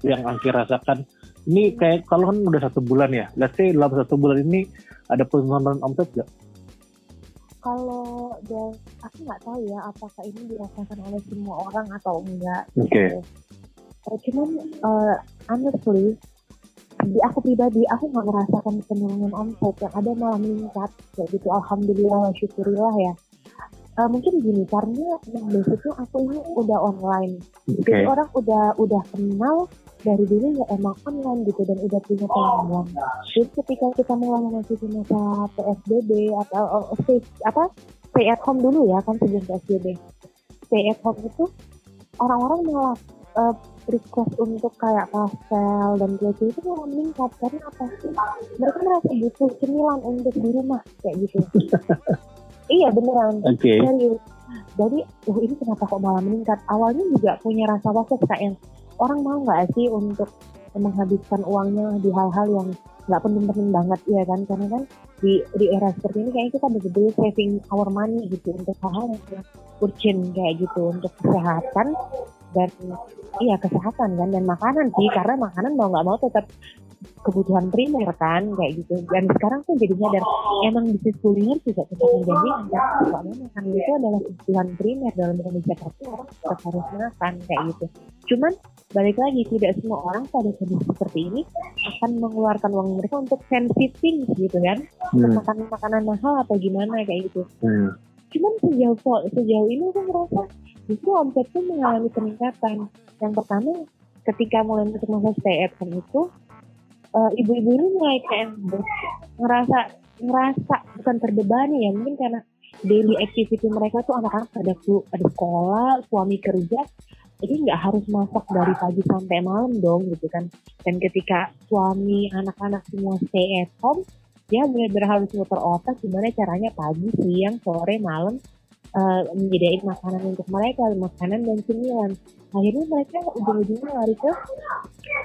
Speaker 2: yang Angki rasakan? Ini kayak kalau kan udah satu bulan ya, let's say dalam satu bulan ini ada penurunan omset nggak?
Speaker 1: Kalau dan aku nggak tahu ya apakah ini dirasakan oleh semua orang atau enggak
Speaker 2: Oke.
Speaker 1: gitu. Eh, cuman eh, honestly di aku pribadi aku nggak merasakan penurunan omset yang ada malah meningkat kayak gitu alhamdulillah syukurillah ya Eh, mungkin gini karena yang basicnya aku ini udah online
Speaker 2: Oke.
Speaker 1: jadi orang udah udah kenal dari dulu ya emang online gitu dan udah punya pelanggan jadi ketika kita mulai memasuki masa PSBB atau oh, stay, apa stay at home dulu ya kan sebelum PSBB stay at home itu orang-orang malah eh, request untuk kayak pastel dan kue itu malah meningkat karena apa? Sih mereka merasa butuh cemilan untuk di rumah kayak gitu. Iya beneran.
Speaker 2: Oke.
Speaker 1: serius. Jadi oh ini kenapa kok malah meningkat? Awalnya juga punya rasa was-was kayak yang orang mau nggak sih untuk menghabiskan uangnya di hal-hal yang nggak penting-penting banget ya kan? Karena kan di di era seperti ini kayaknya kita betul-betul saving our money gitu untuk hal-hal yang urgent kayak gitu untuk kesehatan dan iya kesehatan kan dan makanan sih karena makanan mau nggak mau tetap kebutuhan primer kan kayak gitu. Dan sekarang tuh jadi sadar emang bisnis kuliner juga tetap menjadi antara soalnya makanan itu adalah kebutuhan primer dalam kondisi apa pun orang tetap harus makan kayak gitu. Cuman balik lagi tidak semua orang pada kondisi seperti ini akan mengeluarkan uang mereka untuk fancy things gitu kan.
Speaker 2: Hmm.
Speaker 1: makan makanan mahal atau gimana kayak gitu.
Speaker 2: Hmm.
Speaker 1: cuman sejauh sejauh ini aku merasa justru omsetku mengalami peningkatan. Yang pertama ketika mulai masuk masa stay at home itu eh, ibu-ibu ini mulai kayak ngerasa ngerasa bukan terbebani ya. Mungkin karena daily activity mereka tuh anak-anak pada ku- ada sekolah suami kerja jadi nggak harus masak dari pagi sampai malam dong gitu kan. Dan ketika suami anak-anak semua stay at home dia benar-benar harus muter otak gimana caranya pagi siang sore malam eh, menyediain makanan untuk mereka makanan dan cemilan akhirnya mereka ujung-ujungnya lari ke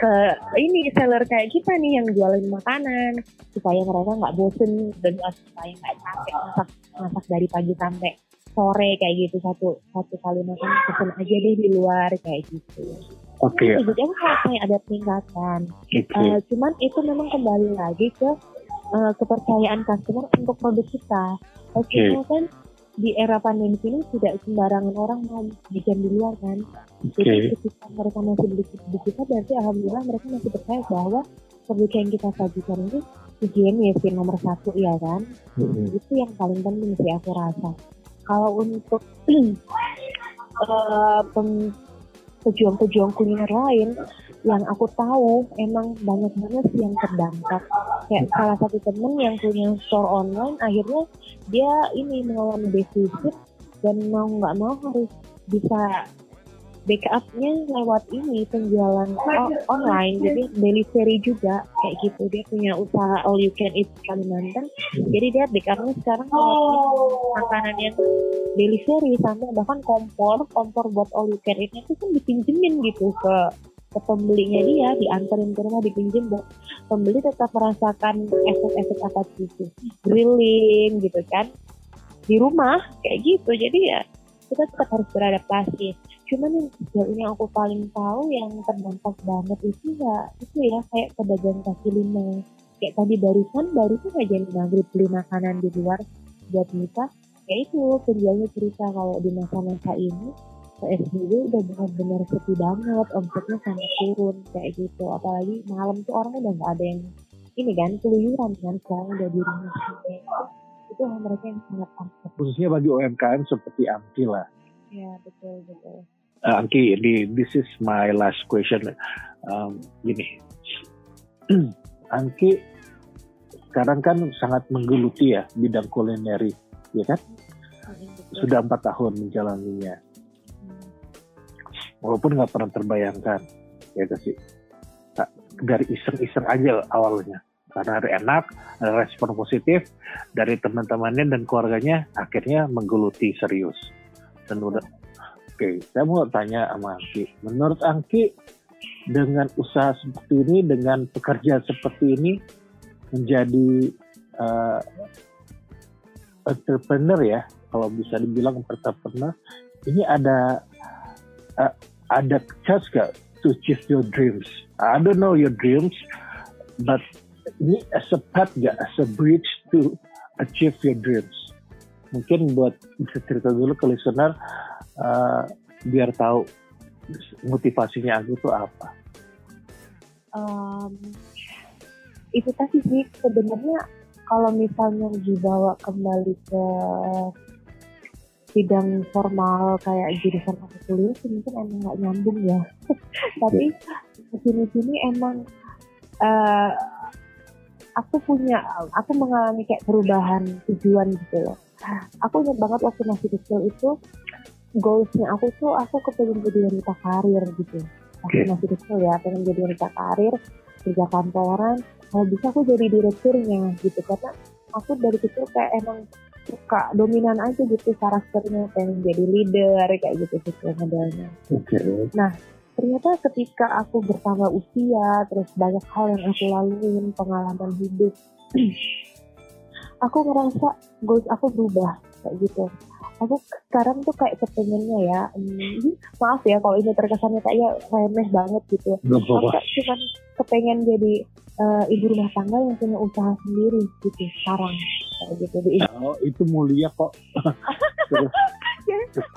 Speaker 1: ke ini seller kayak kita nih yang jualin makanan supaya mereka nggak bosen dan supaya nggak capek masak masak dari pagi sampai sore kayak gitu satu satu kali makan pesen aja deh di luar kayak gitu.
Speaker 2: Oke.
Speaker 1: Jadi sebetulnya kalau kayak ada peningkatan.
Speaker 2: Oke.
Speaker 1: Eh, cuman itu memang kembali lagi ke eh, kepercayaan customer untuk produk kita. Maksudnya kan di era pandemi ini tidak sembarangan orang mau jajan di luar kan. Jadi ketika mereka masih beli di kita berarti alhamdulillah mereka masih percaya bahwa produk yang kita sajikan ini higienis yang nomor satu ya kan.
Speaker 2: Hmm.
Speaker 1: Itu yang paling penting sih aku rasa. Kalau untuk pem- pejuang-pejuang kuliner lain yang aku tahu emang banyak banget sih yang terdampak. Kayak salah satu temen yang punya store online akhirnya dia ini mengalami defisit dan mau nggak mau harus bisa backupnya lewat ini penjualan online. Jadi delivery juga kayak gitu. Dia punya usaha all you can eat Kalimantan. Jadi dia backupnya sekarang lewat makanan yang delivery sampai bahkan kompor. Kompor buat all you can eat itu kan dipinjemin gitu ke ke pembelinya dia diantarin ke rumah dipinjam buat pembeli tetap merasakan efek-efek apa gitu. Grilling gitu kan. Di rumah kayak gitu. Jadi ya kita tetap harus beradaptasi. Cuman yang sejauh ini aku paling tahu yang terdampak banget itu ya itu ya kayak pedagang kaki lima. Kayak tadi barusan barusan aja maghrib beli makanan di luar buat nikah. Ya itu penjualnya cerita kalau di masa-masa ini PSBB udah benar-benar sepi banget omsetnya sangat turun kayak gitu. Apalagi malam tuh orang udah nggak ada yang ini kan keluyuran kan sekarang udah di rumah itu mereka yang sangat takut
Speaker 2: khususnya bagi UMKM seperti Angki lah.
Speaker 1: Ya betul betul.
Speaker 2: Uh, Angki ini this is my last question. Um, gini. Angki sekarang kan sangat menggeluti ya bidang kulineri ya kan? Sudah empat tahun menjalaninya walaupun nggak pernah terbayangkan ya sih? Dari iseng-iseng aja awalnya. Karena ada enak ada respon positif dari teman-temannya dan keluarganya akhirnya menggeluti serius. Dan udah oke saya mau tanya sama Angki. Menurut Angki dengan usaha seperti ini dengan pekerjaan seperti ini menjadi uh, entrepreneur ya kalau bisa dibilang entrepreneur ini ada uh, ada chance gak to achieve your dreams? I don't know your dreams but ini as a path gak as a bridge to achieve your dreams? Mungkin buat bisa cerita dulu ke listener uh, biar tahu motivasinya aku itu apa.
Speaker 1: Um, itu tadi sih sebenarnya kalau misalnya dibawa kembali ke bidang formal kayak jurusan aku kuliah sih mungkin emang nggak nyambung ya. Tapi sini sini emang uh, aku punya aku mengalami kayak perubahan tujuan gitu loh. Aku ingat banget waktu masih kecil itu goalsnya aku tuh aku kepengen jadi wanita karir gitu. Waktu masih kecil ya pengen jadi wanita karir kerja kantoran kalau bisa aku jadi direkturnya gitu. Karena aku dari kecil kayak emang suka dominan aja gitu karakternya pengen jadi leader kayak gitu gitu modelnya. Okay. Nah ternyata ketika aku bertambah usia terus banyak hal yang aku laluin pengalaman hidup aku ngerasa goals aku berubah kayak gitu aku sekarang tuh kayak kepengennya ya hmm, maaf ya kalau ini terkesannya kayak remeh banget gitu aku cuma kepengen jadi uh, ibu rumah tangga yang punya usaha sendiri gitu sekarang gitu di
Speaker 2: oh itu mulia kok.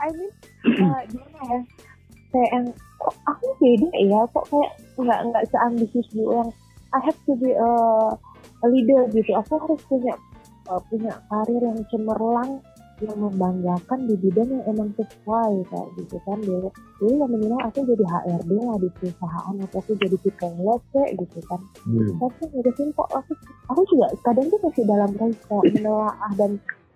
Speaker 1: I mean uh, gimana ya? Kayak yang kok aku beda ya? Kok kayak nggak nggak seambisius dulu yang I have to be a, a leader gitu. Aku harus punya uh, punya karir yang cemerlang yang membanggakan di bidang yang emang sesuai kayak gitu kan. Dulu dulu yang minimal aku jadi HRD lah di perusahaan atau aku jadi psikolog kayak gitu kan. Hmm. tapi ngurusin kok aku aku juga kadang tuh masih dalam kayak menelaah dan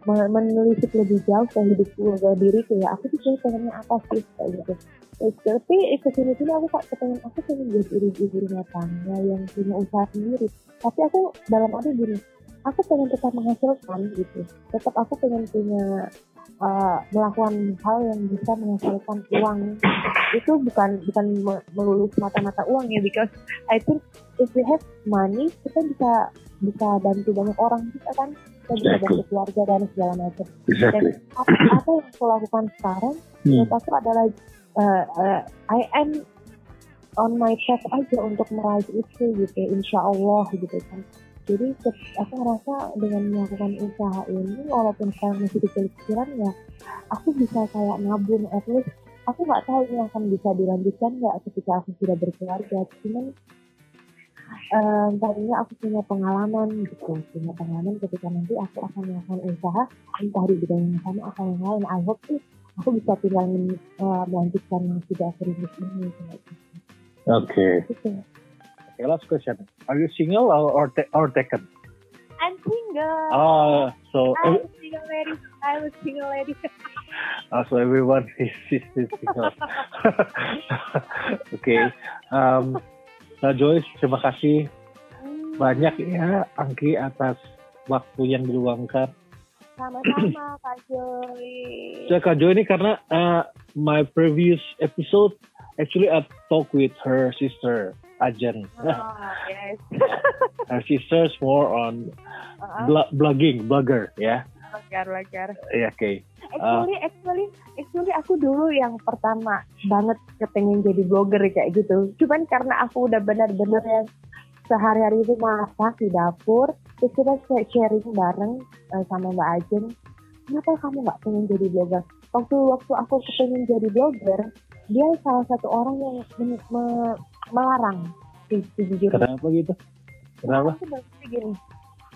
Speaker 1: menelisik lebih jauh ke hidup keluarga diri kayak aku tuh pengennya apa sih kayak gitu. Terus, tapi ke sini sini aku kok kepengen aku pengen jadi ibu rumah tangga yang punya usaha sendiri. Tapi aku dalam arti gini aku pengen tetap menghasilkan gitu. Tetap aku pengen punya uh, melakukan hal yang bisa menghasilkan uang. Itu bukan bukan melulu mata-mata uang ya because I think if we have money kita bisa bisa bantu banyak orang kita kan. Kita bisa bantu keluarga dan segala macam. Dan apa, apa yang aku lakukan sekarang hmm. menurut aku adalah uh, uh, I am on my path aja untuk meraih itu gitu insya Allah gitu kan jadi aku ngerasa dengan melakukan usaha ini walaupun sekarang masih kecil-kecilan ya aku bisa kayak nabung at least aku nggak tahu ini akan bisa dilanjutkan nggak ketika aku sudah berkeluarga cuman um, tadinya aku punya pengalaman gitu punya pengalaman ketika nanti aku akan melakukan usaha entah di bidang yang sama atau yang lain I hope sih aku bisa tinggal uh, melanjutkan yang sudah aku ini
Speaker 2: Oke. Okay. Gitu. Okay, last question. Are you single or or, te or taken?
Speaker 1: I'm single.
Speaker 2: Oh, so
Speaker 1: I'm a single lady. I'm a single lady.
Speaker 2: oh, so everyone is, is, is single. okay. Um, nah Joyce, terima kasih hmm. banyak ya Angki atas waktu yang diluangkan.
Speaker 1: Sama-sama Kak Joy.
Speaker 2: Saya Kak Joy ini karena uh, my previous episode actually I talk with her sister Ajen.
Speaker 1: Oh, yes.
Speaker 2: her sister's more on blo- blogging, blogger, ya.
Speaker 1: Lagar, lagar.
Speaker 2: Ya, oke.
Speaker 1: Actually, actually, actually aku dulu yang pertama banget kepengen jadi blogger kayak gitu. Cuman karena aku udah benar-benar yang sehari-hari itu masak di dapur, terus kita sharing bareng eh, sama Mbak Ajen. Kenapa kamu nggak pengen jadi blogger? Waktu waktu aku kepengen jadi blogger, dia salah satu orang yang men- me- melarang. Sejujurnya.
Speaker 2: Kenapa gitu? Kenapa?
Speaker 1: Gini.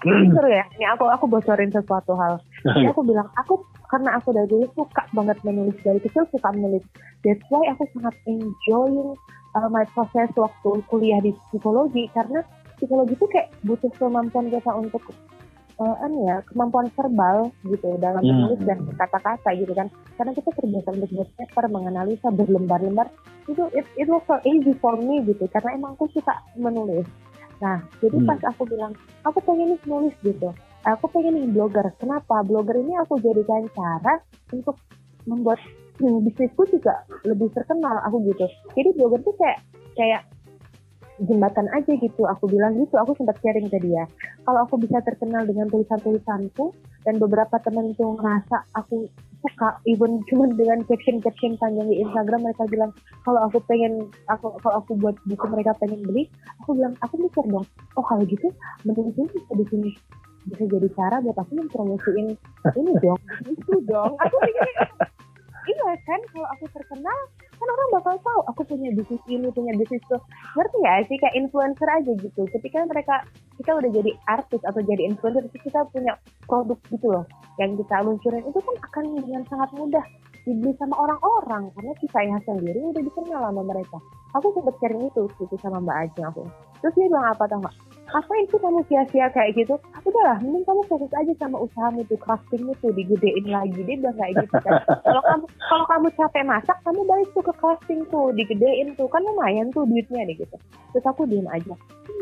Speaker 1: Ini seru ya. Ini aku aku bocorin sesuatu hal. Jadi aku bilang aku karena aku dari dulu suka banget menulis dari kecil suka menulis. That's why aku sangat enjoying uh, my process waktu kuliah di psikologi karena psikologi itu kayak butuh kemampuan kita untuk uh, anu ya kemampuan verbal gitu dalam
Speaker 2: Hmm.
Speaker 1: menulis dan kata-kata gitu kan. Karena kita terbiasa untuk berpaper menganalisa berlembar-lembar itu it, it was so easy for me gitu karena emang aku suka menulis. Nah jadi
Speaker 2: Hmm.
Speaker 1: pas aku bilang aku pengen nih nulis gitu. Aku pengen nih blogger. Kenapa? Blogger ini aku jadikan cara untuk membuat hmm, bisnisku juga lebih terkenal aku gitu. Jadi blogger tuh kayak kayak jembatan aja gitu. Aku bilang gitu aku sempat sharing ke dia. Kalau aku bisa terkenal dengan tulisan-tulisanku dan beberapa temen itu ngerasa aku suka even cuma dengan caption-caption panjang di Instagram mereka bilang kalau aku pengen aku kalau aku buat buku mereka pengen beli aku bilang aku mikir dong oh kalau gitu menulis ini bisa bikin bisa jadi cara buat aku mempromosiin ini dong itu dong. Aku pikir iya kan kalau aku terkenal orang bakal tahu aku punya bisnis ini punya bisnis itu. Ngerti ya sih? Kayak influencer aja gitu. Ketika mereka kita udah jadi artis atau jadi influencer kita punya produk gitu loh yang kita luncurin itu kan akan dengan sangat mudah dibeli sama orang-orang. Karena kita yang sendiri udah dikenal sama mereka. Aku sempet sharing itu gitu sama Mbak Ajeng aku. Terus dia bilang apa tau nggak ngapain sih kamu sia-sia kayak gitu? Udahlah mending kamu fokus aja sama usahamu tuh craftingmu tuh digedein lagi dia bilang kayak gitu kan. Kalau kamu kalau kamu capek masak kamu balik tuh ke crafting tuh digedein tuh. Kan lumayan tuh duitnya deh gitu. Terus aku diem aja.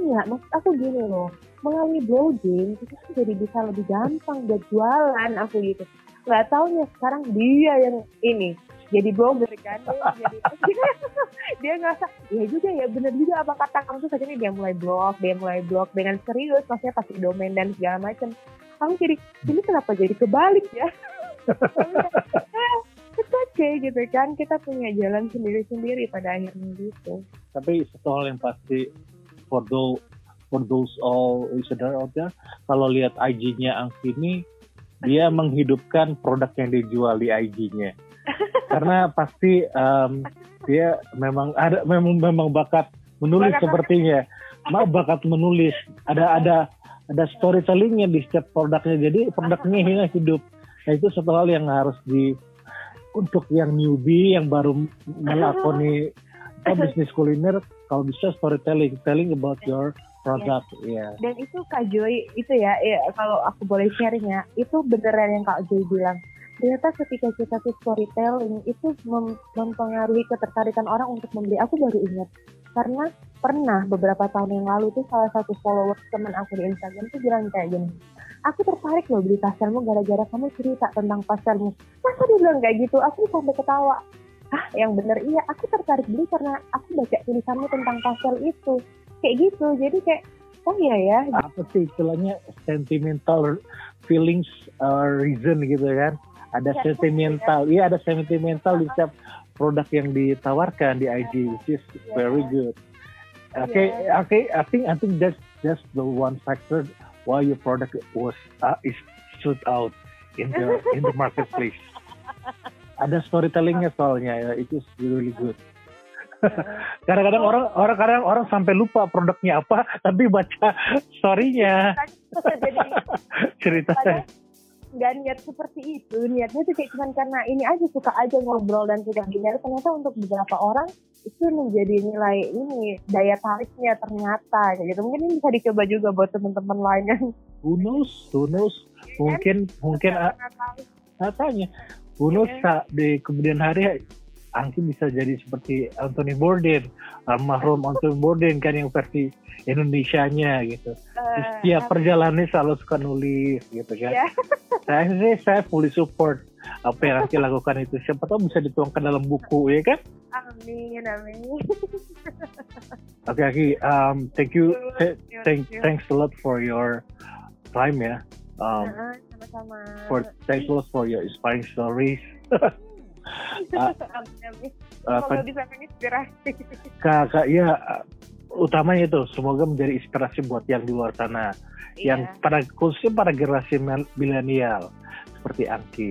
Speaker 1: Iya maksud aku gini loh melalui blogging kita tuh jadi bisa lebih gampang buat jualan aku gitu. Nggak taunya sekarang dia yang ini jadi blogger kan dia jadi dia ngerasa ya juga ya bener juga apa kata kamu. Tuh akhirnya dia mulai blog dia mulai blog dengan serius maksudnya pasti domain dan segala macam kamu jadi ini kenapa jadi kebalik ya? Itu oke gitu kan kita punya jalan sendiri-sendiri pada akhirnya gitu.
Speaker 2: Tapi satu hal yang pasti for those for those all listener out there, kalau lihat IG-nya Angki ini dia menghidupkan produk yang dijual di IG-nya. Karena pasti em, dia memang ada memang memang bakat menulis
Speaker 1: Bakat-
Speaker 2: sepertinya. Ma bakat menulis. Ada ada ada storytellingnya di setiap produknya. Jadi produknya hidup. Nah itu satu hal yang harus di untuk yang newbie yang baru melakoni apa, bisnis kuliner kalau bisa storytelling. Telling about your product. Ya
Speaker 1: dan itu Kak Joy itu ya, ya kalau aku boleh sharing ya itu beneran yang Kak Joy bilang ternyata ketika kita tuh storytelling itu mem- mempengaruhi ketertarikan orang untuk membeli. Aku baru ingat karena pernah beberapa tahun yang lalu tuh salah satu follower teman aku di Instagram tuh bilang kayak gini aku tertarik loh beli pastelmu gara-gara kamu cerita tentang pastelmu masa dia bilang kayak gitu? Aku sampai ketawa. Ah yang bener? Iya aku tertarik beli karena aku baca tulisanmu tentang pastel itu. Kayak gitu jadi kayak oh iya ya.
Speaker 2: Apa sih istilahnya sentimental feelings uh, reason gitu kan ada
Speaker 1: Ya,
Speaker 2: sentimental. iya. Ada sentimental di setiap produk yang ditawarkan di IG which is very good. Okay
Speaker 1: Ya.
Speaker 2: okay I think I think that's that's the one factor why your product was uh, is stood out in the in the marketplace. Ada storytellingnya soalnya ya. It is really good. Kadang-kadang orang orang kadang orang sampai lupa produknya apa tapi baca storynya.
Speaker 1: Jadi
Speaker 2: ceritanya
Speaker 1: nggak niat seperti itu. Niatnya tuh kayak cuman karena ini aja suka aja ngobrol dan suka dengar ternyata untuk beberapa orang itu menjadi nilai ini daya tariknya ternyata. Kayak gitu mungkin ini bisa dicoba juga buat teman-teman lain yang
Speaker 2: who knows? Mungkin mungkin ah,
Speaker 1: nggak tahu.
Speaker 2: katanya knows sa- di kemudian hari Angki bisa jadi seperti Anthony Bourdain almarhum Anthony Bourdain kan yang versi Indonesianya gitu
Speaker 1: Eh,
Speaker 2: setiap perjalanan selalu suka nulis gitu kan
Speaker 1: Iya.
Speaker 2: saya sih saya fully support apa yang Aki lakukan itu siapa tahu bisa dituangkan dalam buku ya kan
Speaker 1: Amin, amin.
Speaker 2: Oke Aki um, thank you th-
Speaker 1: Thank
Speaker 2: thank
Speaker 1: you.
Speaker 2: thanks a lot for your time ya um,
Speaker 1: Heeh, sama-sama.
Speaker 2: for thanks a lot for your inspiring stories Ah,
Speaker 1: Semoga bisa menginspirasi.
Speaker 2: kakak ya utamanya itu semoga menjadi inspirasi buat yang di luar sana yang
Speaker 1: Iya,
Speaker 2: pada khususnya pada generasi mil- milenial seperti Angki.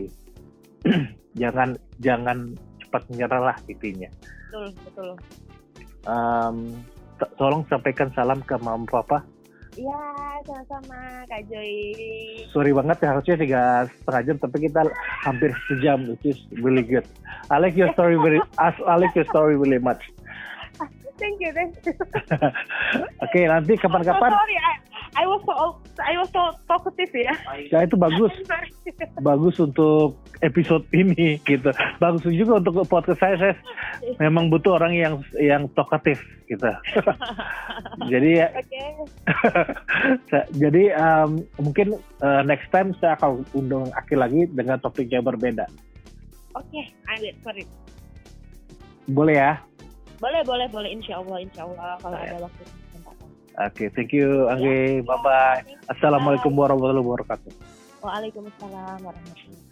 Speaker 2: Jangan jangan cepat menyerah lah intinya.
Speaker 1: Betul, betul.
Speaker 2: um, to- tolong sampaikan salam ke mama papa
Speaker 1: Iya, sama-sama Kak Joy.
Speaker 2: sorry banget ya harusnya tiga setengah jam tapi kita hampir sejam which is really good I like your story very I like your story really much
Speaker 1: Thank you, thank you.
Speaker 2: oke nanti
Speaker 1: Oh,
Speaker 2: kapan-kapan
Speaker 1: sorry, I, I was so I was so talkative ya.
Speaker 2: ya itu bagus bagus untuk episode ini gitu. Bagus juga untuk podcast saya. Saya memang butuh orang yang yang tokatif gitu. jadi ya, jadi um, mungkin uh, next time saya akan undang Aki lagi dengan topik yang berbeda.
Speaker 1: Oke, I wait for it.
Speaker 2: Boleh ya?
Speaker 1: Boleh, boleh, boleh. Insya Allah, insya Allah kalau
Speaker 2: Ya.
Speaker 1: ada waktu kesempatan.
Speaker 2: Oke, thank you Anggi. Bye bye. Assalamualaikum warahmatullahi wabarakatuh.
Speaker 1: Waalaikumsalam warahmatullahi